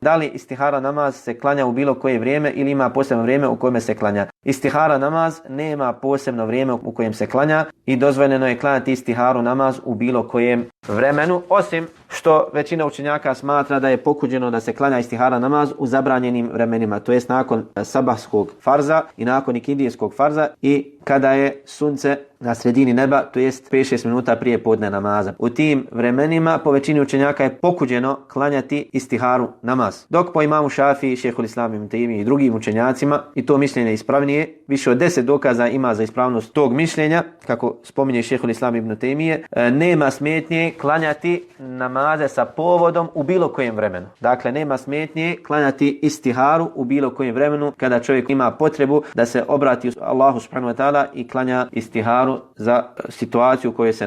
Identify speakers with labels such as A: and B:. A: Da li istihara namaz se klanja u bilo koje vrijeme ili ima posebno vrijeme u kojem se klanja? Istihara namaz nema posebno vrijeme u kojem se klanja i dozvoljeno je klanjati istiharu namaz u bilo kojem vremenu, osim što većina učenjaka smatra da je pokuđeno da se klanja istihara namaz u zabranjenim vremenima, to jest nakon sabahskog farza i nakon ikindijskog farza i kada je sunce na sredini neba, to jest 5-6 minuta prije podne namaza. U tim vremenima po većini učenjaka je pokuđeno klanjati istiharu namaz. Dok po imamu Šafi, šehol Islamim temi i drugim učenjacima, i to mišljenje ispravnije, više od 10 dokaza ima za ispravnost tog mišljenja, kako spominje šehol Islam Ibn Temije, e, nema smetnje klanjati namaze sa povodom u bilo kojem vremenu. Dakle, nema smetnje klanjati istiharu u bilo kojem vremenu kada čovjek ima potrebu da se obrati Allahu subhanahu wa ta'ala i klanja istiharu za situaciju u kojoj se